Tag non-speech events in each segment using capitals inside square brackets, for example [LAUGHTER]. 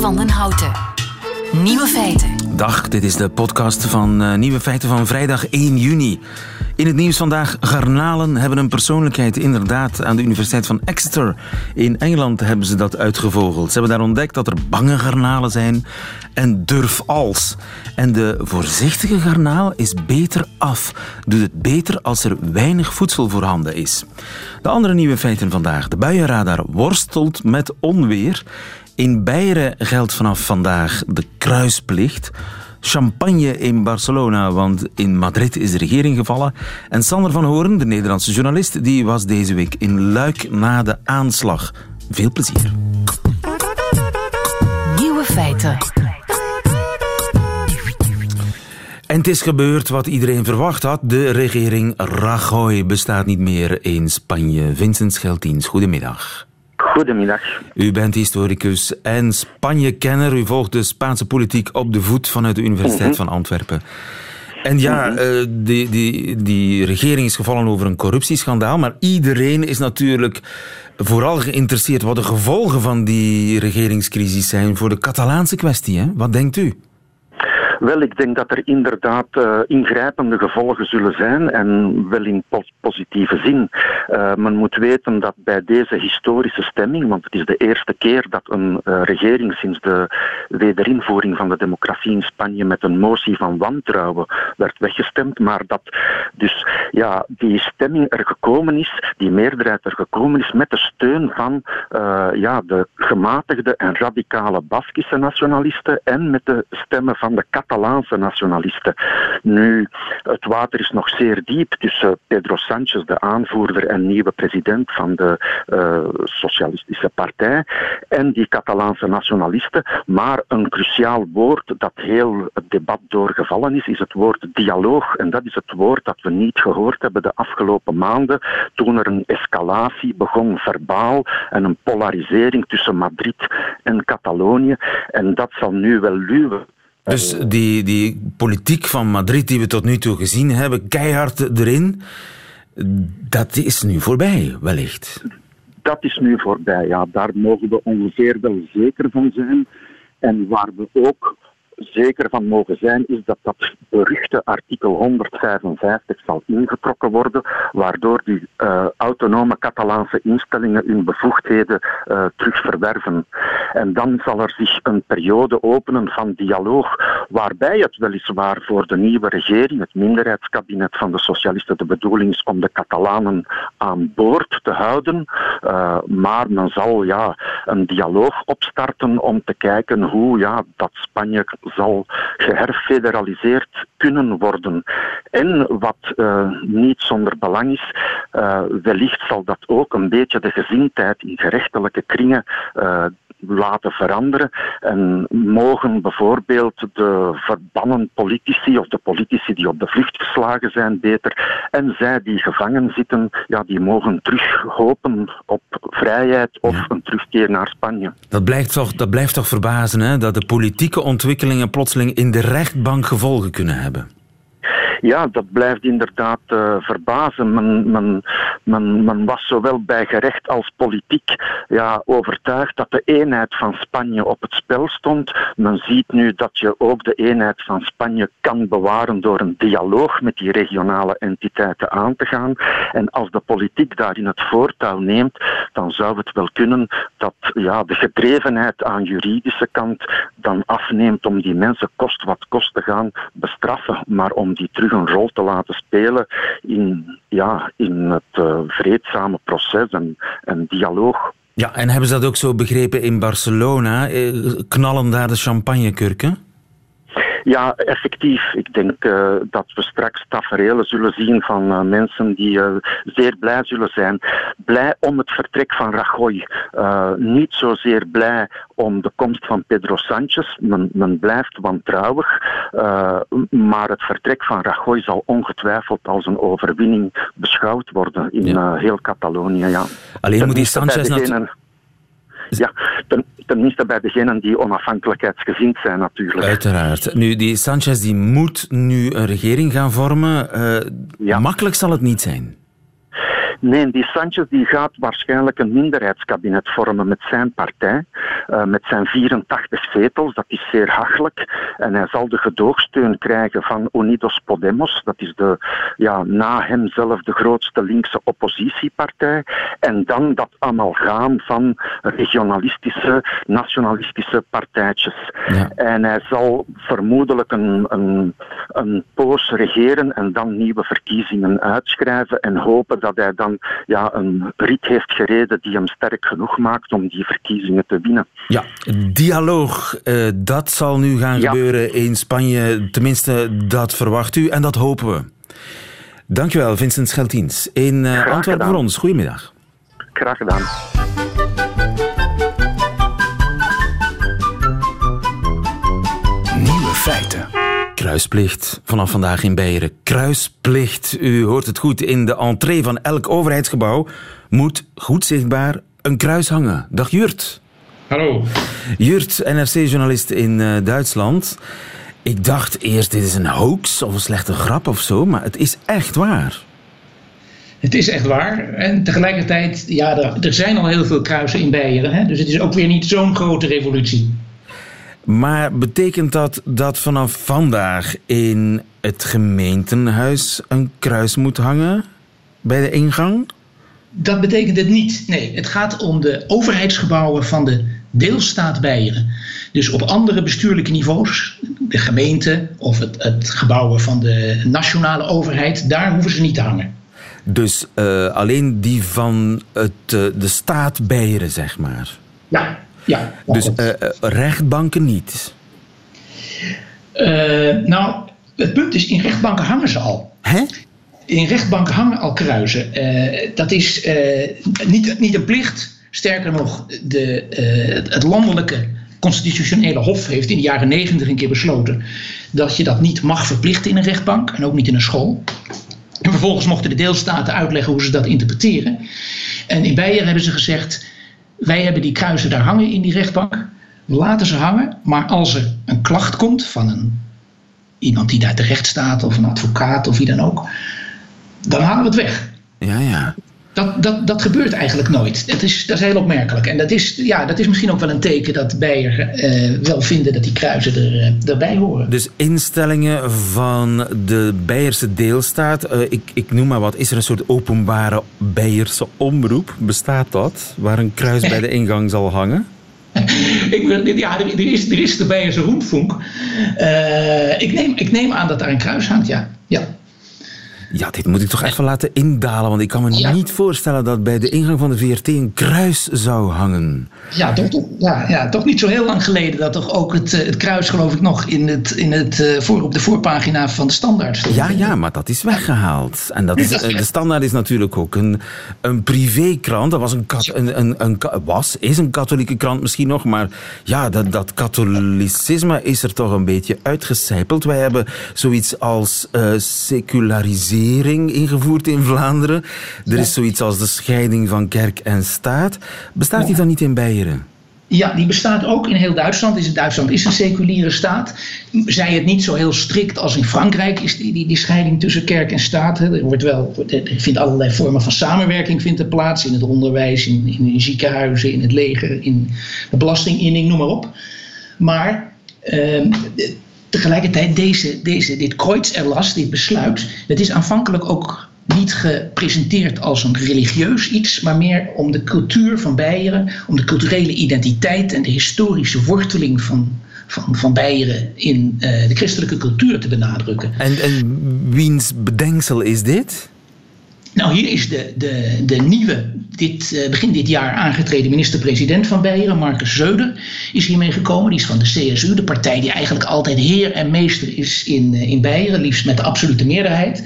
van den Houten. Nieuwe feiten. Dag, dit is de podcast van uh, Nieuwe Feiten van vrijdag 1 juni. In het nieuws vandaag, garnalen hebben een persoonlijkheid. Inderdaad, aan de Universiteit van Exeter in Engeland hebben ze dat uitgevogeld. Ze hebben daar ontdekt dat er bange garnalen zijn en durf als. En de voorzichtige garnaal is beter af. Doet het beter als er weinig voedsel voorhanden is. De andere nieuwe feiten vandaag. De buienradar worstelt met onweer. In Beieren geldt vanaf vandaag de kruisplicht. Champagne in Barcelona, want in Madrid is de regering gevallen. En Sander van Hoorn, de Nederlandse journalist, die was deze week in Luik na de aanslag. Veel plezier. Nieuwe feiten. En het is gebeurd wat iedereen verwacht had. De regering Rajoy bestaat niet meer in Spanje. Vincent Scheltiens, goedemiddag. Goedemiddag. U bent historicus en Spanje-kenner. U volgt de Spaanse politiek op de voet vanuit de Universiteit van Antwerpen. En ja, uh, die, die, die regering is gevallen over een corruptieschandaal, maar iedereen is natuurlijk vooral geïnteresseerd wat de gevolgen van die regeringscrisis zijn voor de Catalaanse kwestie. Hè? Wat denkt u? Wel, ik denk dat er inderdaad uh, ingrijpende gevolgen zullen zijn en wel in positieve zin. Uh, men moet weten dat bij deze historische stemming, want het is de eerste keer dat een uh, regering sinds de wederinvoering van de democratie in Spanje met een motie van wantrouwen werd weggestemd, maar dat dus ja, die stemming er gekomen is, die meerderheid er gekomen is met de steun van ja, de gematigde en radicale Baskische nationalisten en met de stemmen van de Catalaanse nationalisten. Nu, het water is nog zeer diep tussen Pedro Sanchez, de aanvoerder en nieuwe president van de uh, Socialistische Partij, en die Catalaanse nationalisten. Maar een cruciaal woord dat heel het debat doorgevallen is, is het woord dialoog. En dat is het woord dat we niet gehoord hebben de afgelopen maanden, toen er een escalatie begon verbaal en een polarisering tussen Madrid en Catalonië. En dat zal nu wel luwen dus die, die politiek van Madrid die we tot nu toe gezien hebben, keihard erin, dat is nu voorbij, wellicht. Dat is nu voorbij, ja. Daar mogen we ongeveer wel zeker van zijn. En waar we ook zeker van mogen zijn, is dat dat beruchte artikel 155 zal ingetrokken worden, waardoor die uh, autonome Catalaanse instellingen hun bevoegdheden uh, terug verwerven. En dan zal er zich een periode openen van dialoog, waarbij het weliswaar voor de nieuwe regering, het minderheidskabinet van de socialisten, de bedoeling is om de Catalanen aan boord te houden. Uh, maar men zal ja, een dialoog opstarten om te kijken hoe ja, dat Spanje zal geherfederaliseerd kunnen worden. En wat uh, niet zonder belang is, uh, wellicht zal dat ook een beetje de gezindheid in gerechtelijke kringen uh, laten veranderen en mogen bijvoorbeeld de verbannen politici of de politici die op de vlucht geslagen zijn beter en zij die gevangen zitten, ja, die mogen terug hopen op vrijheid of ja. een terugkeer naar Spanje. Dat blijft toch, dat blijft toch verbazen, hè? dat de politieke ontwikkelingen plotseling in de rechtbank gevolgen kunnen hebben. Ja, dat blijft inderdaad uh, verbazen. Men, men, men, men, was zowel bij gerecht als politiek ja, overtuigd dat de eenheid van Spanje op het spel stond. Men ziet nu dat je ook de eenheid van Spanje kan bewaren door een dialoog met die regionale entiteiten aan te gaan. En als de politiek daarin het voortouw neemt, dan zou het wel kunnen dat ja, de gedrevenheid aan juridische kant dan afneemt om die mensen kost wat kost te gaan bestraffen, maar om die terug een rol te laten spelen in, ja, in het uh, vreedzame proces en, en dialoog. Ja, en hebben ze dat ook zo begrepen in Barcelona? Knallen daar de champagnekurken? Ja, effectief. Ik denk uh, dat we straks tafereelen zullen zien van uh, mensen die uh, zeer blij zullen zijn. Blij om het vertrek van Rajoy. niet zozeer blij om de komst van Pedro Sanchez. Men, men blijft wantrouwig. maar het vertrek van Rajoy zal ongetwijfeld als een overwinning beschouwd worden in ja. heel Catalonië. Ja. Alleen moet die Sanchez natuurlijk ja, ten, tenminste bij degenen die onafhankelijkheidsgezind zijn natuurlijk. Uiteraard. Nu, die Sanchez die moet nu een regering gaan vormen. Uh, ja. Makkelijk zal het niet zijn. Nee, die Sanchez die gaat waarschijnlijk een minderheidskabinet vormen met zijn partij. Uh, met zijn 84 zetels. Dat is zeer hachelijk. En hij zal de gedoogsteun krijgen van Unidos Podemos. Dat is de, ja, na hem zelf de grootste linkse oppositiepartij. En dan dat amalgaam van regionalistische, nationalistische partijtjes. Ja. En hij zal vermoedelijk een, een, een poos regeren en dan nieuwe verkiezingen uitschrijven en hopen dat hij dan ja, een rit heeft gereden die hem sterk genoeg maakt om die verkiezingen te winnen. Ja, dialoog, uh, dat zal nu gaan gebeuren in Spanje. Tenminste, dat verwacht u en dat hopen we. Dankjewel, Vincent Scheltiens. In uh, Antwerpen voor ons. Goedemiddag. Graag gedaan. Nieuwe feiten. Kruisplicht vanaf vandaag in Beieren. Kruisplicht, u hoort het goed. In de entree van elk overheidsgebouw moet goed zichtbaar een kruis hangen. Dag Jurt. Hallo. Jurt, NRC-journalist in uh, Duitsland. Ik dacht eerst, dit is een hoax of een slechte grap of zo, maar het is echt waar. Het is echt waar. En tegelijkertijd, ja, er, er zijn al heel veel kruisen in Beieren. Hè? Dus het is ook weer niet zo'n grote revolutie. Maar betekent dat dat vanaf vandaag in het gemeentehuis een kruis moet hangen bij de ingang? Dat betekent het niet. Nee, het gaat om de overheidsgebouwen van de deelstaat Beieren. Dus op andere bestuurlijke niveaus, de gemeente of het, het gebouwen van de nationale overheid, daar hoeven ze niet te hangen. Dus uh, alleen die van het, uh, de staat Beieren, zeg maar? Ja, ja. Dus uh, rechtbanken niet? nou, het punt is, in rechtbanken hangen ze al. Hè? In rechtbanken hangen al kruisen. dat is niet, niet een plicht. Sterker nog, de, het landelijke constitutionele hof heeft in de jaren negentig een keer besloten dat je dat niet mag verplichten in een rechtbank en ook niet in een school. En vervolgens mochten de deelstaten uitleggen hoe ze dat interpreteren. En in Beieren hebben ze gezegd: wij hebben die kruisen daar hangen in die rechtbank. Laten ze hangen, maar als er een klacht komt van een, iemand die daar terecht staat, of een advocaat of wie dan ook, dan halen we het weg. Ja, ja. Dat, dat, dat gebeurt eigenlijk nooit. Dat is, dat is heel opmerkelijk. En dat is, ja, dat is misschien ook wel een teken dat Beier uh, wel vinden dat die kruisen er, uh, erbij horen. Dus instellingen van de Beierse deelstaat, uh, ik, ik noem maar wat, is er een soort openbare Beierse omroep? Bestaat dat? Waar een kruis bij de [LAUGHS] ingang zal hangen? ik, ja, er, er, is, er is de Beierse Roemfunk. ik, neem, ik neem aan dat daar een kruis hangt, ja. ja. Ja, dit moet ik toch even laten indalen, want ik kan me niet voorstellen dat bij de ingang van de VRT een kruis zou hangen. Ja, toch, ja, ja, toch niet zo heel lang geleden dat toch ook het, eh, het kruis, geloof ik, nog in het, in het, uh, voor, op de voorpagina van de standaard stond. Ja, ja, maar dat is weggehaald. En dat is, eh, de standaard is natuurlijk ook een, een privékrant. Dat was een, een, een, een, was, is een katholieke krant misschien nog, maar ja, dat, dat katholicisme is er toch een beetje uitgecijpeld. Wij hebben zoiets als uh, secularisering ingevoerd in Vlaanderen. Er is zoiets als de scheiding van kerk en staat. Bestaat die dan niet in Beieren? Ja, die bestaat ook in heel Duitsland. Is Duitsland is een seculiere staat. Zij het niet zo heel strikt als in Frankrijk is die, die, die scheiding tussen kerk en staat. Er, wordt wel, er vindt allerlei vormen van samenwerking vindt er plaats. In het onderwijs, in, in, ziekenhuizen, in het leger, in de belastinginning, noem maar op. Maar ehm, tegelijkertijd deze, deze, dit Kreuzerlass, dit besluit, dat is aanvankelijk ook niet gepresenteerd als een religieus iets, maar meer om de cultuur van Beieren, om de culturele identiteit en de historische worteling van, van, van Beieren in uh, de christelijke cultuur te benadrukken. En, en wiens bedenksel is dit? Nou, hier is de, de, de nieuwe, dit, uh, begin dit jaar aangetreden minister-president van Beieren, Marcus Zeuder, is hiermee gekomen. Die is van de CSU, de partij die eigenlijk altijd heer en meester is in, uh, in Beieren, liefst met de absolute meerderheid.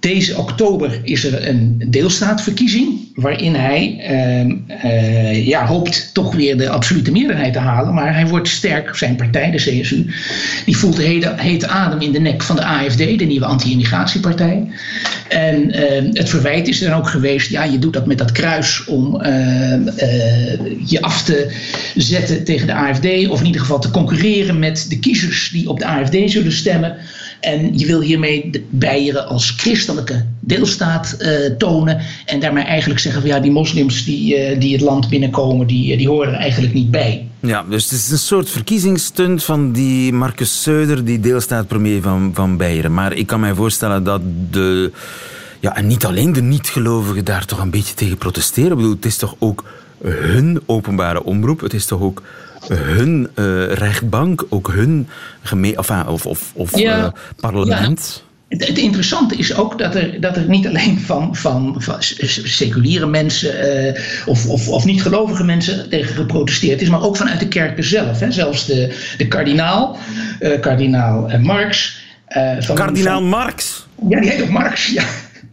Deze oktober is er een deelstaatverkiezing waarin hij uh, ja, hoopt toch weer de absolute meerderheid te halen. Maar hij wordt sterk, zijn partij, de CSU, die voelt de hete adem in de nek van de AFD, de nieuwe anti-immigratiepartij. En uh, het verwijt is er dan ook geweest, ja, je doet dat met dat kruis om je af te zetten tegen de AFD, of in ieder geval te concurreren met de kiezers die op de AFD zullen stemmen. En je wil hiermee de Beieren als christelijke deelstaat uh, tonen. En daarmee eigenlijk zeggen van ja, die moslims die, uh, die het land binnenkomen, die, die horen er eigenlijk niet bij. Ja, dus het is een soort verkiezingsstunt van die Marcus Söder, die deelstaatpremier van, van Beieren. Maar ik kan mij voorstellen dat de... Ja, en niet alleen de niet-gelovigen daar toch een beetje tegen protesteren. Ik bedoel, het is toch ook hun openbare omroep. Het is toch ook hun uh, rechtbank, ook hun gemeen, of, of, of, of ja. uh, parlement. Ja. Het, interessante is ook dat er, dat er niet alleen van, van, van seculiere mensen uh, of, of, of niet-gelovige mensen tegen geprotesteerd is, maar ook vanuit de kerken zelf. Hè. Zelfs de, de kardinaal, kardinaal Marx. van, kardinaal van, Marx? Ja, die heet ook Marx, ja.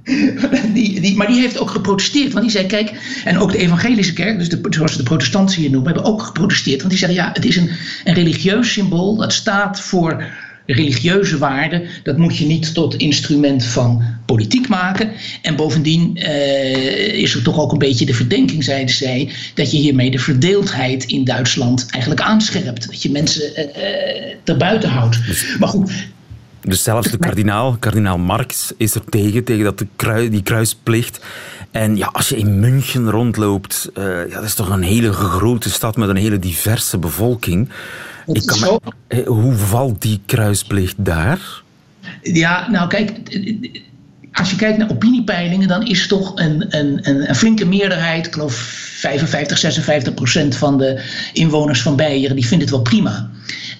[LAUGHS] Die, die, maar die heeft ook geprotesteerd. Want die zei: Kijk, en ook de evangelische kerk, dus de, zoals ze de protestanten hier noemen, hebben ook geprotesteerd. Want die zeggen: Ja, het is een, een religieus symbool. Dat staat voor religieuze waarden. Dat moet je niet tot instrument van politiek maken. En bovendien uh, is er toch ook een beetje de verdenking, zeiden zij, dat je hiermee de verdeeldheid in Duitsland eigenlijk aanscherpt. Dat je mensen uh, erbuiten houdt. Maar goed, dus zelfs de kardinaal, kardinaal Marx, is er tegen, tegen dat de die kruisplicht. En ja, als je in München rondloopt, uh, ja, dat is toch een hele grote stad met een hele diverse bevolking. Ik kan me, eh, hoe valt die kruisplicht daar? Ja, nou kijk, als je kijkt naar opiniepeilingen, dan is toch een, een, een, flinke meerderheid, ik geloof 55, 56 procent van de inwoners van Beieren, die vindt het wel prima.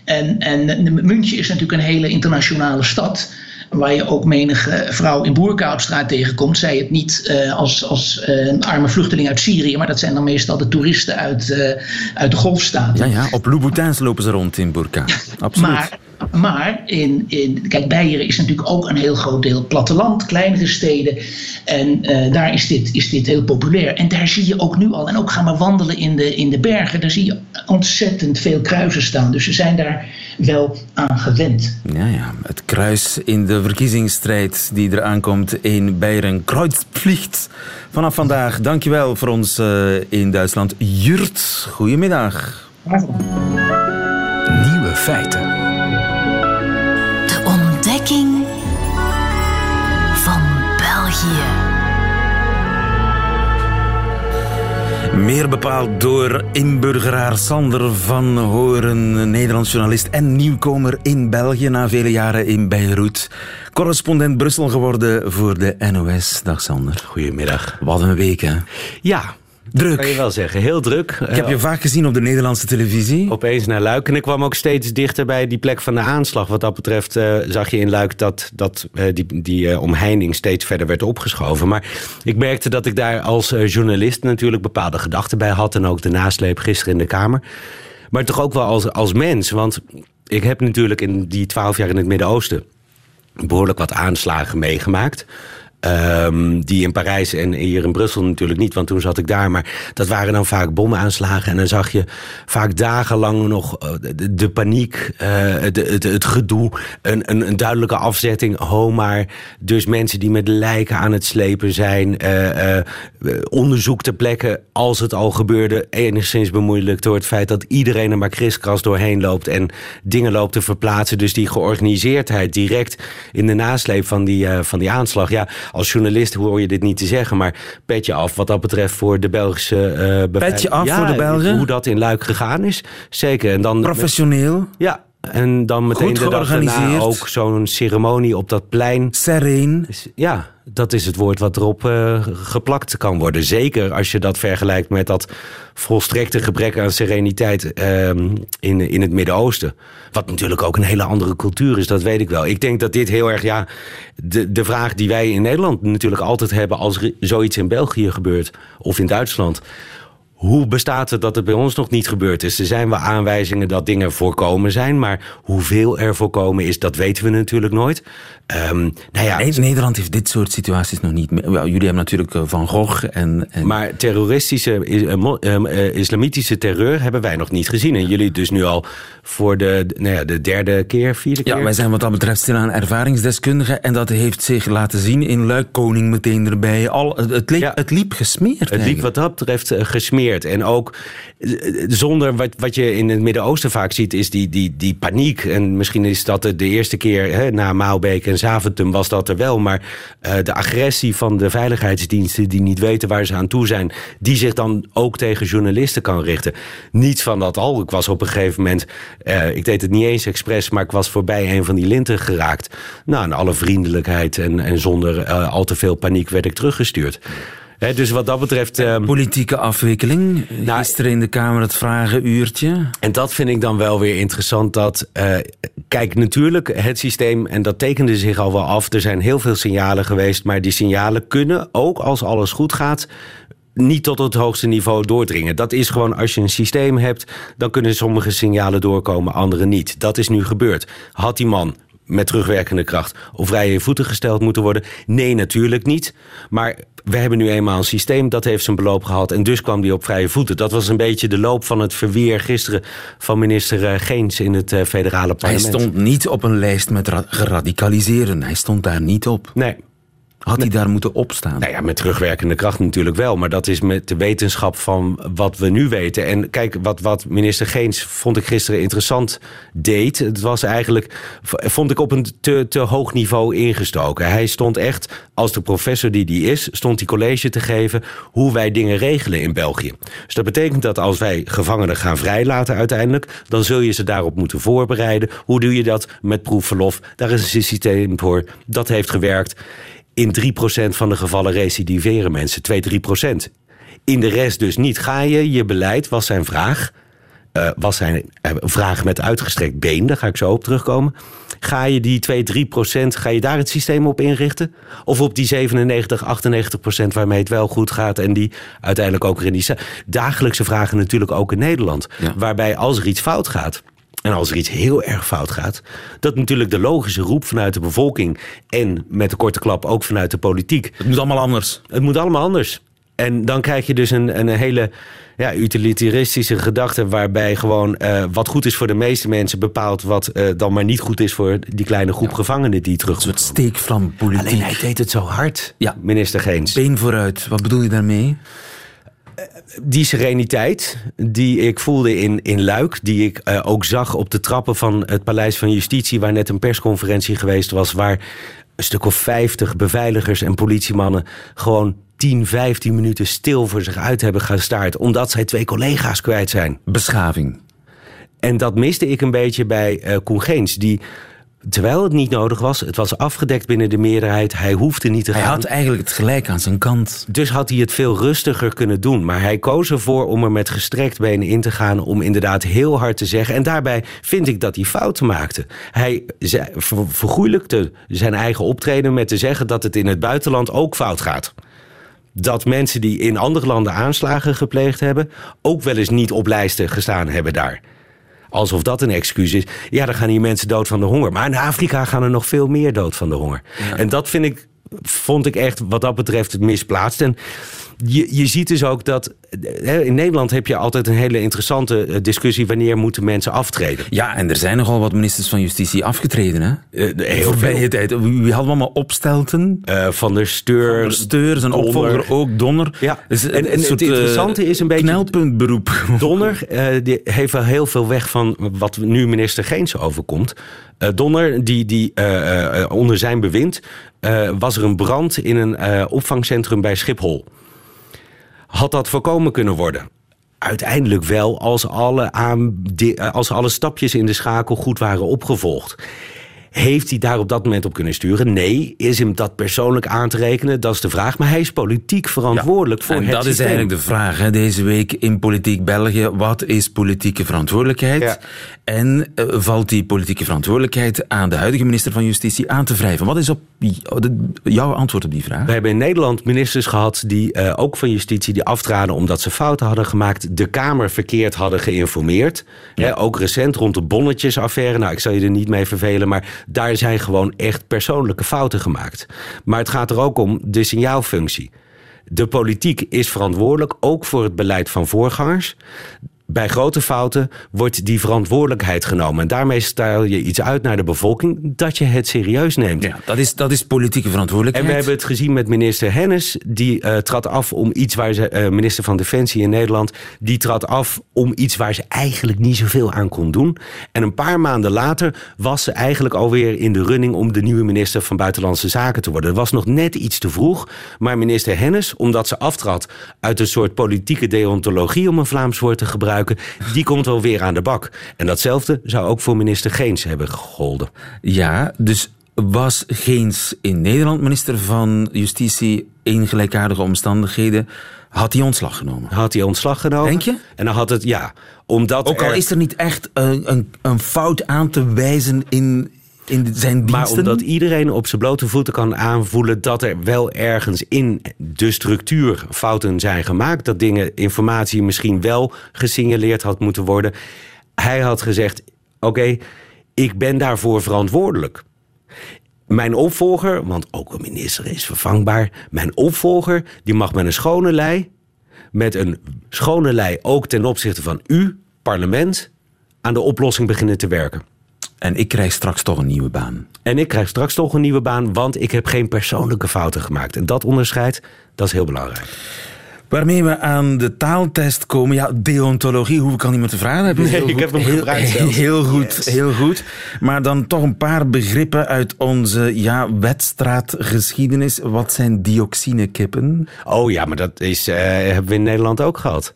En, en München is natuurlijk een hele internationale stad waar je ook menige vrouw in Boerka op straat tegenkomt. Zij het niet uh, als, als uh, een arme vluchteling uit Syrië, maar dat zijn dan meestal de toeristen uit, uh, uit de golfstaten. Ja, ja, op Louboutins lopen ze rond in Boerka. Absoluut. Maar, maar in, in, kijk, Beieren is natuurlijk ook een heel groot deel platteland, kleinere steden. En daar is dit, is dit heel populair. En daar zie je ook nu al, en ook gaan we wandelen in de, in de bergen, daar zie je ontzettend veel kruisen staan. Dus ze zijn daar wel aan gewend. Ja, ja. Het kruis in de verkiezingsstrijd die eraan komt in Beieren. Kreuzplicht vanaf vandaag. Dankjewel voor ons uh, in Duitsland. Jurt, goedemiddag. Nieuwe feiten. Meer bepaald door inburgeraar Sander van Horen, Nederlands journalist en nieuwkomer in België na vele jaren in Beirut. Correspondent Brussel geworden voor de NOS. Dag Sander. Goedemiddag. Wat een week hè? Ja, Druk. Kan je wel zeggen, heel druk. Ik heb je vaak gezien op de Nederlandse televisie. Opeens naar Luik. En ik kwam ook steeds dichter bij die plek van de aanslag. Wat dat betreft uh, zag je in Luik dat, dat uh, die, die uh, omheining steeds verder werd opgeschoven. Maar ik merkte dat ik daar als journalist natuurlijk bepaalde gedachten bij had. En ook de nasleep gisteren in de Kamer. Maar toch ook wel als, als mens. Want ik heb natuurlijk in die twaalf jaar in het Midden-Oosten behoorlijk wat aanslagen meegemaakt. Um, die in Parijs en hier in Brussel natuurlijk niet, want toen zat ik daar. Maar dat waren dan vaak bomaanslagen. En dan zag je vaak dagenlang nog uh, de, paniek, uh, het, het, gedoe, een, een, een, duidelijke afzetting. Oh, maar dus mensen die met lijken aan het slepen zijn. Uh, onderzoek ter plekke, als het al gebeurde, enigszins bemoeilijkt door het feit dat iedereen er maar kriskras doorheen loopt en dingen loopt te verplaatsen. Dus die georganiseerdheid direct in de nasleep van die, van die aanslag. Ja, als journalist hoor je dit niet te zeggen, maar petje af wat dat betreft voor de Belgische uh, Petje af ja, voor de Belgen? Hoe dat in Luik gegaan is. Zeker. En dan Professioneel? Ja, en dan meteen Goed georganiseerd. ook zo'n ceremonie op dat plein. Sereen. Ja, dat is het woord wat erop uh, geplakt kan worden. Zeker als je dat vergelijkt met dat volstrekte gebrek aan sereniteit uh, in, in het Midden-Oosten. Wat natuurlijk ook een hele andere cultuur is, dat weet ik wel. Ik denk dat dit heel erg, ja, de, de vraag die wij in Nederland natuurlijk altijd hebben als zoiets in België gebeurt of in Duitsland hoe bestaat het dat het bij ons nog niet gebeurd is? Er zijn wel aanwijzingen dat dingen voorkomen zijn, maar hoeveel er voorkomen is, dat weten we natuurlijk nooit. Um, nou ja, Nederland heeft dit soort situaties nog niet. Well, jullie hebben natuurlijk eh, Van Gogh en. en... Maar terroristische, uh, islamitische terreur hebben wij nog niet gezien. En jullie dus nu al voor de, nou ja, de derde keer, vierde keer? Ja, wij zijn wat dat betreft stilaan ervaringsdeskundigen. En dat heeft zich laten zien in Luik Koning meteen erbij. Al, het, liep, het liep gesmeerd. Het liep wat dat betreft gesmeerd. En ook eh, zonder wat, wat je in het Midden-Oosten vaak ziet, is die, die, die paniek. En misschien is dat de, eerste keer hè, na Maalbeek en Zaventem was dat er wel. Maar uh, de agressie van de veiligheidsdiensten die niet weten waar ze aan toe zijn, die zich dan ook tegen journalisten kan richten. Niets van dat al. Ik was op een gegeven moment, uh, ik deed het niet eens expres, maar ik was voorbij een van die linten geraakt. Nou, in alle vriendelijkheid en, en zonder al te veel paniek werd ik teruggestuurd. He, dus wat dat betreft... Um, Politieke afwikkeling. Nou, Gisteren in de Kamer het vragenuurtje. En dat vind ik dan wel weer interessant. Dat, uh, kijk, natuurlijk het systeem, en dat tekende zich al wel af. Er zijn heel veel signalen geweest. Maar die signalen kunnen, ook als alles goed gaat niet tot het hoogste niveau doordringen. Dat is gewoon als je een systeem hebt, dan kunnen sommige signalen doorkomen, andere niet. Dat is nu gebeurd. Had die man met terugwerkende kracht op vrije voeten gesteld moeten worden? Nee, natuurlijk niet. Maar we hebben nu eenmaal een systeem dat heeft zijn beloop gehad en dus kwam die op vrije voeten. Dat was een beetje de loop van het verweer gisteren van minister eh, Geens in het eh, federale parlement. Hij stond niet op een lijst met geradicaliseren. Hij stond daar niet op. Nee. Had hij daar moeten opstaan? Nou ja, met terugwerkende kracht natuurlijk wel. Maar dat is met de wetenschap van wat we nu weten. En kijk, wat, wat minister Geens vond ik gisteren interessant deed. Het was eigenlijk, vond ik op een te, te hoog niveau ingestoken. Hij stond echt, als de professor die die is, stond hij college te geven hoe wij dingen regelen in België. Dus dat betekent dat als wij gevangenen gaan vrijlaten uiteindelijk, dan zul je ze daarop moeten voorbereiden. Hoe doe je dat met proefverlof? Daar is een systeem voor. Dat heeft gewerkt. In 3% van de gevallen recidiveren mensen. 2, 3%. In de rest dus niet. Ga je je beleid, was zijn vraag. Uh, was zijn uh, vraag met uitgestrekt been, daar ga ik zo op terugkomen. Ga je die 2, 3 procent, ga je daar het systeem op inrichten? Of op die 97, 98 procent waarmee het wel goed gaat en die uiteindelijk ook in die dagelijkse vragen natuurlijk ook in Nederland. Ja. Waarbij als er iets fout gaat, en als er iets heel erg fout gaat, dat natuurlijk de logische roep vanuit de bevolking en met de korte klap ook vanuit de politiek. Het moet allemaal anders. Het moet allemaal anders. En dan krijg je dus een, een hele ja, utilitaristische gedachte waarbij gewoon uh, wat goed is voor de meeste mensen bepaalt wat uh, dan maar niet goed is voor die kleine groep ja. gevangenen die terug. Een soort steekvlampolitiek. Alleen hij deed het zo hard, ja. minister Geens. Been vooruit, wat bedoel je daarmee? Die sereniteit die ik voelde in, in Luik, die ik uh, ook zag op de trappen van het Paleis van Justitie, waar net een persconferentie geweest was, waar een stuk of vijftig beveiligers en politiemannen gewoon 10, 15 minuten stil voor zich uit hebben gestaard, omdat zij twee collega's kwijt zijn. Beschaving. En dat miste ik een beetje bij uh, Koen Geens, die Terwijl het niet nodig was, het was afgedekt binnen de meerderheid. Hij hoefde niet te hij gaan. Hij had eigenlijk het gelijk aan zijn kant. Dus had hij het veel rustiger kunnen doen. Maar hij koos ervoor om er met gestrekt benen in te gaan. Om inderdaad heel hard te zeggen. En daarbij vind ik dat hij fouten maakte. Hij vergoeilijkte zijn eigen optreden met te zeggen dat het in het buitenland ook fout gaat dat mensen die in andere landen aanslagen gepleegd hebben, ook wel eens niet op lijsten gestaan hebben daar alsof dat een excuus is. Ja, dan gaan hier mensen dood van de honger. Maar in Afrika gaan er nog veel meer dood van de honger. Ja. En dat vind ik, vond ik echt wat dat betreft het misplaatst. En je, je ziet dus ook dat in Nederland heb je altijd een hele interessante eh, discussie wanneer moeten mensen aftreden. Ja, en er zijn nogal wat ministers van Justitie afgetreden. Hè? Uh, heel veel. tijd. Wie hadden we allemaal opstelten? Uh, van der Steur. Van der Steur, zijn Donner. opvolger ook, Donner. Ja. Dus en, en het interessante is een beetje... Knelpuntberoep. [LAUGHS] Donner die heeft wel heel veel weg van wat nu minister Geens overkomt. Donner, die, die onder zijn bewind was er een brand in een opvangcentrum bij Schiphol had dat voorkomen kunnen worden? Uiteindelijk wel als alle, aan, als alle stapjes in de schakel goed waren opgevolgd. Heeft hij daar op dat moment op kunnen sturen? Nee. Is hem dat persoonlijk aan te rekenen? Dat is de vraag. Maar hij is politiek verantwoordelijk ja, voor en het dat is eigenlijk de vraag hè, deze week in Politiek België. Wat is politieke verantwoordelijkheid? Ja. En uh, valt die politieke verantwoordelijkheid aan de huidige minister van Justitie aan te wrijven? Wat is op jouw antwoord op die vraag? We hebben in Nederland ministers gehad die uh, ook van Justitie die aftraden omdat ze fouten hadden gemaakt. De Kamer verkeerd hadden geïnformeerd. Ja. Hè, ook recent rond de bonnetjesaffaire. Nou, ik zal je er niet mee vervelen, maar daar zijn gewoon echt persoonlijke fouten gemaakt. Maar het gaat er ook om de signaalfunctie. De politiek is verantwoordelijk, ook voor het beleid van voorgangers. Bij grote fouten wordt die verantwoordelijkheid genomen. En daarmee stel je iets uit naar de bevolking dat je het serieus neemt. Ja, dat is, dat is politieke verantwoordelijkheid. En we hebben het gezien met minister Hennis. Die uh, trad af om iets waar ze, uh, minister van Defensie in Nederland, die trad af om iets waar ze eigenlijk niet zoveel aan kon doen. En een paar maanden later was ze eigenlijk alweer in de running om de nieuwe minister van Buitenlandse Zaken te worden. Dat was nog net iets te vroeg. Maar minister Hennis, omdat ze aftrad uit een soort politieke deontologie, om een Vlaams woord te gebruiken die komt wel weer aan de bak. En datzelfde zou ook voor minister Geens hebben gegolden. Ja, dus was Geens in Nederland minister van Justitie in gelijkaardige omstandigheden? Had hij ontslag genomen? Had hij ontslag genomen? Denk je? En dan had het, ja. Omdat Ook al is er niet echt een, een, een fout aan te wijzen in, in zijn diensten. Maar omdat iedereen op zijn blote voeten kan aanvoelen dat er wel ergens in de structuur fouten zijn gemaakt. Dat dingen, informatie misschien wel gesignaleerd had moeten worden. Hij had gezegd: Oké, ik ben daarvoor verantwoordelijk. Mijn opvolger, want ook een minister is vervangbaar. Mijn opvolger, die mag met een schone lei. Met een schone lei ook ten opzichte van u, parlement, aan de oplossing beginnen te werken. En ik krijg straks toch een nieuwe baan. En ik krijg straks toch een nieuwe baan, want ik heb geen persoonlijke fouten gemaakt. En dat onderscheid, dat is heel belangrijk. Waarmee we aan de taaltest komen. Ja, deontologie hoef ik al niet meer te vragen. Heb je nee, heel ik goed, heb hem heel, gebruikt zelfs. Heel goed, Yes. heel goed. Maar dan toch een paar begrippen uit onze ja, wedstraatgeschiedenis. Wat zijn dioxinekippen? Oh ja, maar dat is, eh, hebben we in Nederland ook gehad.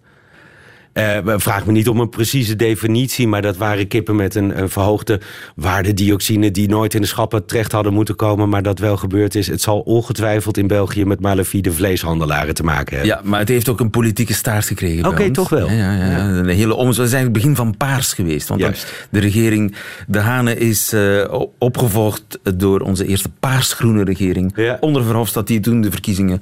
Eh, vraag me niet om een precieze definitie, maar dat waren kippen met een, een verhoogde waarde dioxine die nooit in de schappen terecht hadden moeten komen, maar dat wel gebeurd is. Het zal ongetwijfeld in België met malafide vleeshandelaren te maken hebben. Ja, maar het heeft ook een politieke staart gekregen. Oké, toch wel. Ja, ja, ja. Een hele omzet. Het is eigenlijk het begin van paars geweest. Want Juist. de regering De Hane is o- opgevolgd door onze eerste paarsgroene regering. Onder Verhofstadt, die toen de verkiezingen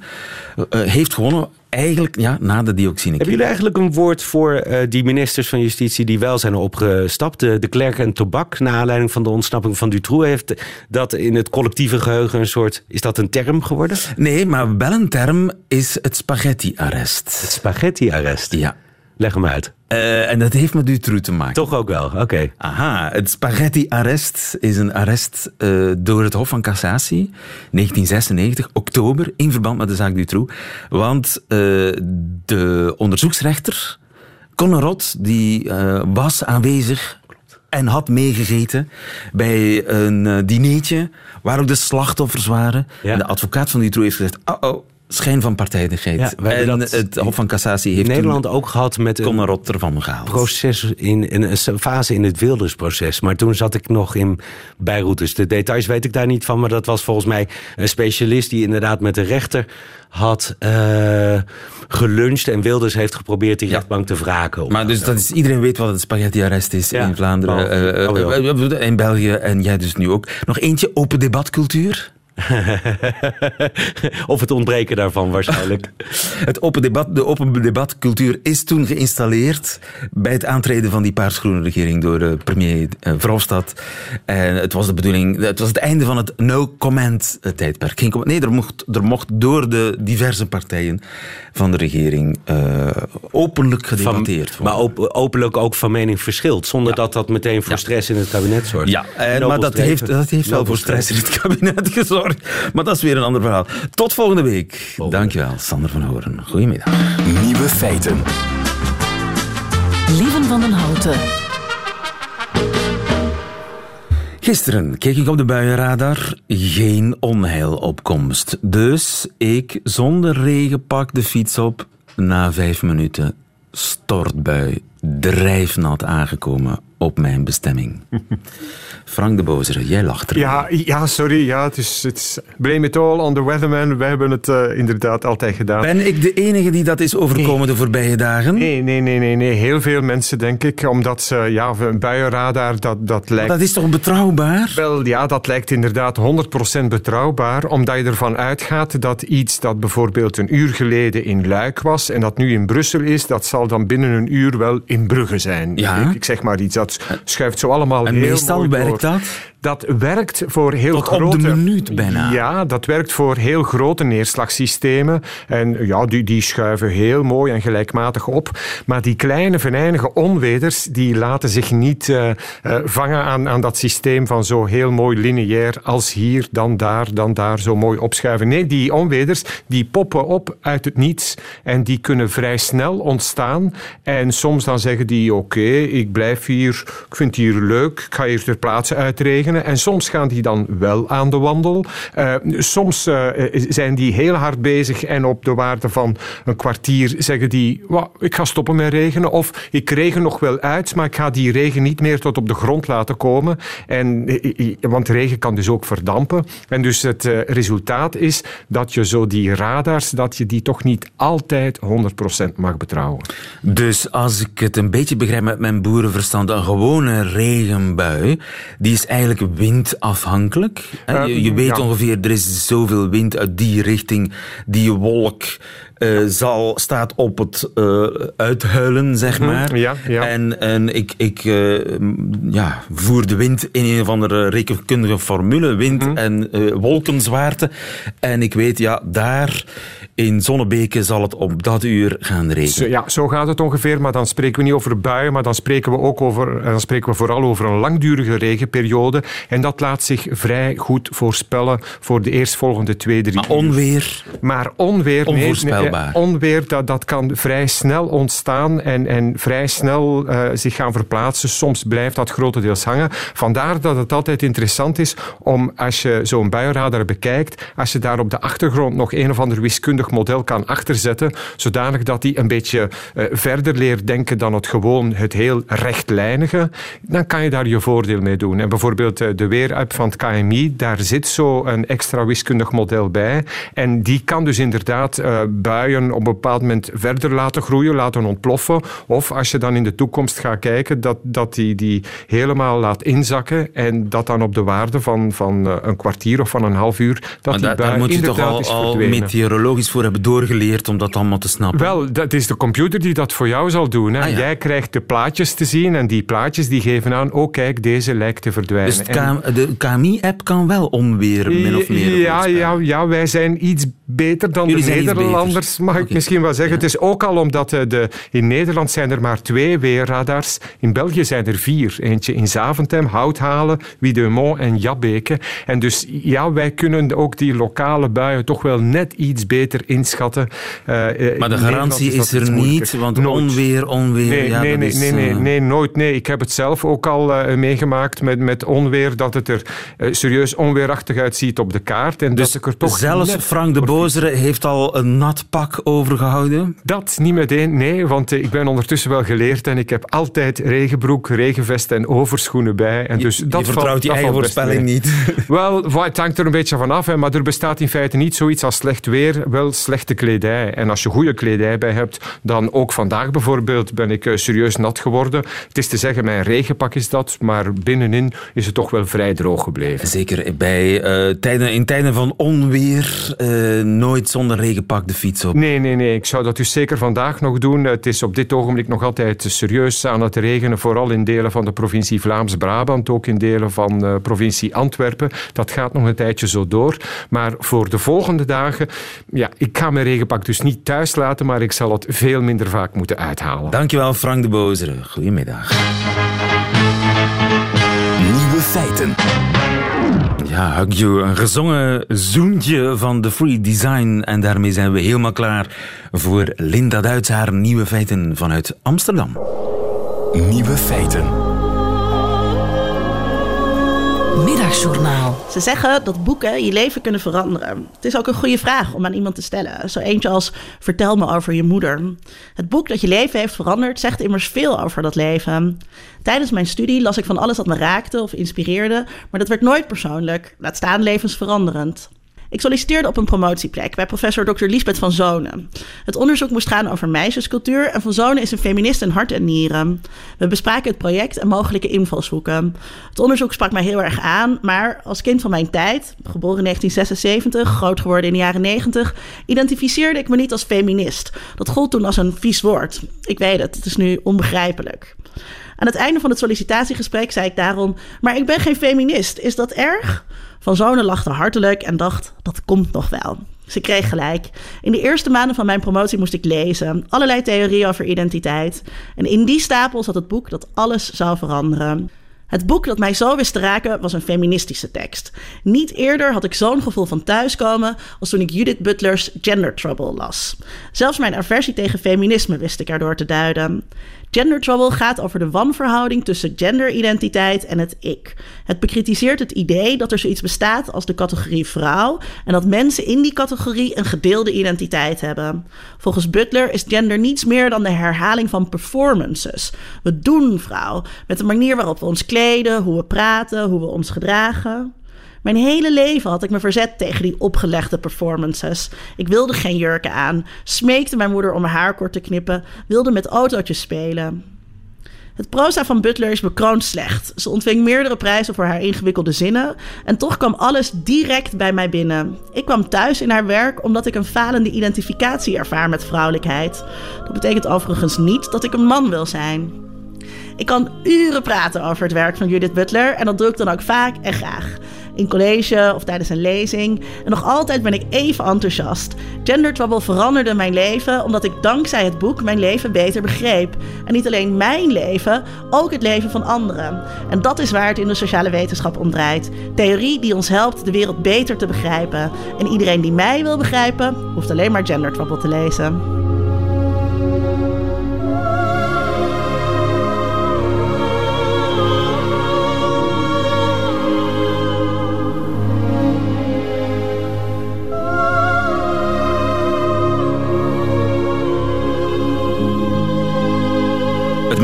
eh, heeft gewonnen. Eigenlijk ja, na de dioxine. Hebben jullie eigenlijk een woord voor eh, die ministers van Justitie die wel zijn opgestapt? De, de Klerk en Tobak, na aanleiding van de ontsnapping van Dutroux, heeft dat in het collectieve geheugen een soort. Is dat een term geworden? Nee, maar wel een term is het spaghetti-arrest. Spaghetti-arrest. Ja. Leg hem uit. Eh, en dat heeft met Dutroux te maken. Toch ook wel, oké. Aha, het spaghetti-arrest is een arrest eh, door het Hof van Cassatie, 1996, oktober, in verband met de zaak Dutroux. Want eh, de onderzoeksrechter, Conor Rot, die was aanwezig en had meegegeten bij een dineetje waar ook de slachtoffers waren. Ja. En de advocaat van Dutroux heeft gezegd, oh oh, schijn van partijdigheid. Ja, we hebben en dat het Hof van Cassatie In heeft Nederland ook gehad met een Conor Rot ervan gehaald. proces, in, in een fase in het Wildersproces. Maar toen zat ik nog in Beirut. Dus de details weet ik daar niet van. Maar dat was volgens mij een specialist die inderdaad met de rechter had eh, geluncht. En Wilders heeft geprobeerd die Ja. rechtbank te wraken. Maar dus dat is, iedereen weet wat het spaghetti-arrest is Ja. in Vlaanderen, Oh, eh, eh, oh, in België en jij dus nu ook. Nog eentje, open debatcultuur. [LAUGHS] of het ontbreken daarvan waarschijnlijk. [LAUGHS] Het open debat, de open debatcultuur is toen geïnstalleerd bij het aantreden van die paarsgroene regering door eh, premier eh, Verhofstadt. En het was de bedoeling, het was het einde van het no-comment tijdperk. Geen comment- nee, er mocht, er mocht door de diverse partijen van de regering eh, openlijk Van, gedebatteerd worden. maar op- openlijk ook van mening verschilt. Zonder dat dat meteen voor Ja. stress in het kabinet zorgt. Ja, Nobel maar dat heeft, dat heeft wel voor stress in het kabinet gezorgd. Maar dat is weer een ander verhaal. Tot volgende week. Dankjewel, Sander van Horen. Goedemiddag. Nieuwe feiten. Lieven van den Houten. Gisteren keek ik op de buienradar. Geen onheilopkomst. Dus ik zonder regenpak de fiets op. Na vijf minuten stortbui. Drijfnat aangekomen op mijn bestemming. [LAUGHS] Frank de Bozere, jij lacht er. Ja, ja, sorry. Ja, het is, het is blame it all on the weatherman. Wij hebben het eh, inderdaad altijd gedaan. Ben ik de enige die dat is overkomen de voorbije dagen? Nee, nee, nee, nee, nee. Heel veel mensen, denk ik. Omdat ze, ja, een buienradar, dat, dat lijkt... Dat is toch betrouwbaar? Wel, ja, dat lijkt inderdaad 100% betrouwbaar, omdat je ervan uitgaat dat iets dat bijvoorbeeld een uur geleden in Luik was en dat nu in Brussel is, dat zal dan binnen een uur wel in Brugge zijn. Ja. Ik, ik zeg maar iets, dat schuift zo allemaal En heel meestal door. werkt dat? Dat werkt voor heel Tot grote... op de minuut bijna. Ja, dat werkt voor heel grote neerslagsystemen. En ja, die, die schuiven heel mooi en gelijkmatig op. Maar die kleine, venijnige onweders, die laten zich niet uh, uh, vangen aan, aan dat systeem van zo heel mooi lineair als hier, dan daar, dan daar, zo mooi opschuiven. Nee, die onweders, die poppen op uit het niets en die kunnen vrij snel ontstaan. En soms dan zeggen die, oké, okay, ik blijf hier, ik vind het hier leuk, ik ga hier ter plaatse En soms gaan die dan wel aan de wandel. Uh, soms uh, zijn die heel hard bezig en op de waarde van een kwartier zeggen die, ik ga stoppen met regenen. Of ik regen nog wel uit, maar ik ga die regen niet meer tot op de grond laten komen. En, want regen kan dus ook verdampen. En dus het resultaat is dat je zo die radars, dat je die toch niet altijd 100% mag betrouwen. Dus als ik het een beetje begrijp met mijn boerenverstand, een gewone regenbui, die is eigenlijk windafhankelijk. Je, je weet ongeveer, er is zoveel wind uit die richting, die wolk uh, zal, staat op het uh, uithuilen, zeg maar. Ja, ja. En, en ik, ik uh, ja, voer de wind in een of andere rekenkundige formule, wind Mm. en wolkenzwaarte. En ik weet, ja, daar in Zonnebeke zal het op dat uur gaan regenen. Zo, ja, zo gaat het ongeveer, maar dan spreken we niet over buien, maar dan spreken we ook over, dan spreken we vooral over een langdurige regenperiode. En dat laat zich vrij goed voorspellen voor de eerstvolgende twee, drie Maar onweer? Uur. Maar onweer, onweer, dat, dat kan vrij snel ontstaan en, en vrij snel uh, zich gaan verplaatsen. Soms blijft dat grotendeels hangen. Vandaar dat het altijd interessant is om, als je zo'n buienradar bekijkt, als je daar op de achtergrond nog een of ander wiskundig model kan achterzetten, zodanig dat die een beetje uh, verder leert denken dan het gewoon het heel rechtlijnige, dan kan je daar je voordeel mee doen. En bijvoorbeeld uh, de weerapp van het KMI, daar zit zo een extra wiskundig model bij. En die kan dus inderdaad uh, op een bepaald moment verder laten groeien, laten ontploffen. Of als je dan in de toekomst gaat kijken, dat, dat die, die helemaal laat inzakken en dat dan op de waarde van, van uh, een kwartier of van een half uur, dat maar die daar, daar moet je toch al, meteorologisch voor hebben doorgeleerd om dat allemaal te snappen? Wel, dat is de computer die dat voor jou zal doen. Hè. Ah, ja. Jij krijgt de plaatjes te zien en die plaatjes die geven aan, oh kijk, deze lijkt te verdwijnen. Dus en... de KMI-app kan wel onweer min of meer ja, ja, ja, wij zijn iets beter dan Jullie de Nederlanders, mag okay. ik misschien wel zeggen. Ja. Het is ook al omdat de, in Nederland zijn er maar twee weerradars. In België zijn er vier. Eentje in Zaventem, Houthalen, Wiedemont en Jabbeke. En dus ja, wij kunnen ook die lokale buien toch wel net iets beter inschatten. Uh, maar de garantie is, is er niet, want nooit. onweer, onweer... Nee, ja, nee, nee, is, nee, nee, nee, nooit. Nee. Ik heb het zelf ook al uh, meegemaakt met, met onweer, dat het er uh, serieus onweerachtig uitziet op de kaart. En dus dat ik er toch zelfs Frank de Bozere heeft al een nat pak overgehouden? Dat niet meteen, nee, want ik ben ondertussen wel geleerd en ik heb altijd regenbroek, regenvest en overschoenen bij. En dus je, dat je vertrouwt valt, die dat eigen voorspelling niet. [LAUGHS] Wel, het hangt er een beetje van af, hè, maar er bestaat in feite niet zoiets als slecht weer, wel slechte kledij. En als je goede kledij bij hebt, dan ook vandaag bijvoorbeeld ben ik uh, serieus nat geworden. Het is te zeggen, mijn regenpak is dat, maar binnenin is het toch wel vrij droog gebleven. Zeker bij, uh, tijden, in tijden van onweer uh, nooit zonder regenpak de fiets op. Nee, nee, nee. Ik zou dat dus zeker vandaag nog doen. Het is op dit ogenblik nog altijd serieus aan het regenen, vooral in delen van de provincie Vlaams-Brabant, ook in delen van de provincie Antwerpen. Dat gaat nog een tijdje zo door. Maar voor de volgende dagen, ja, ik ga mijn regenpak dus niet thuis laten, maar ik zal het veel minder vaak moeten uithalen. Dankjewel, Frank de Bozere. Goedemiddag. Nieuwe feiten. Ja, Hugju, een gezongen zoentje van The Free Design. En daarmee zijn we helemaal klaar voor Linda Duits, haar nieuwe feiten vanuit Amsterdam. Nieuwe feiten. Ze zeggen dat boeken je leven kunnen veranderen. Het is ook een goede vraag om aan iemand te stellen. Zo eentje als vertel me over je moeder. Het boek dat je leven heeft veranderd zegt immers veel over dat leven. Tijdens mijn studie las ik van alles dat me raakte of inspireerde, maar dat werd nooit persoonlijk, laat staan levensveranderend. Ik solliciteerde op een promotieplek bij professor Dr. Liesbeth van Zonen. Het onderzoek moest gaan over meisjescultuur en Van Zonen is een feminist in hart en nieren. We bespraken het project en mogelijke invalshoeken. Het onderzoek sprak mij heel erg aan, maar als kind van mijn tijd, geboren in 1976, groot geworden in de jaren 90, identificeerde ik me niet als feminist. Dat gold toen als een vies woord. Ik weet het, het is nu onbegrijpelijk. Aan het einde van het sollicitatiegesprek zei ik daarom: Maar ik ben geen feminist, is dat erg? Van Zonen lachte hartelijk en dacht: Dat komt nog wel. Ze kreeg gelijk. In de eerste maanden van mijn promotie moest ik lezen. Allerlei theorieën over identiteit. En in die stapel zat het boek dat alles zou veranderen. Het boek dat mij zo wist te raken was een feministische tekst. Niet eerder had ik zo'n gevoel van thuiskomen als toen ik Judith Butler's Gender Trouble las. Zelfs mijn aversie tegen feminisme wist ik erdoor te duiden. Gender Trouble gaat over de wanverhouding tussen genderidentiteit en het ik. Het bekritiseert het idee dat er zoiets bestaat als de categorie vrouw en dat mensen in die categorie een gedeelde identiteit hebben. Volgens Butler is gender niets meer dan de herhaling van performances. We doen vrouw met de manier waarop we ons kleden, hoe we praten, hoe we ons gedragen. Mijn hele leven had ik me verzet tegen die opgelegde performances. Ik wilde geen jurken aan, smeekte mijn moeder om mijn haar kort te knippen, wilde met autootjes spelen. Het proza van Butler is bekroond slecht. Ze ontving meerdere prijzen voor haar ingewikkelde zinnen en toch kwam alles direct bij mij binnen. Ik kwam thuis in haar werk omdat ik een falende identificatie ervaar met vrouwelijkheid. Dat betekent overigens niet dat ik een man wil zijn. Ik kan uren praten over het werk van Judith Butler en dat doe ik dan ook vaak en graag in college of tijdens een lezing. En nog altijd ben ik even enthousiast. Gender Trouble veranderde mijn leven omdat ik dankzij het boek mijn leven beter begreep. En niet alleen mijn leven, ook het leven van anderen. En dat is waar het in de sociale wetenschap om draait. Theorie die ons helpt de wereld beter te begrijpen. En iedereen die mij wil begrijpen, hoeft alleen maar Gender Trouble te lezen.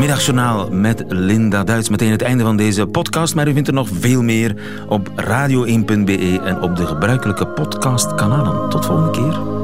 Middagjournaal met Linda Duits. Meteen het einde van deze podcast, maar u vindt er nog veel meer op radio1.be en op de gebruikelijke podcastkanalen. Tot volgende keer.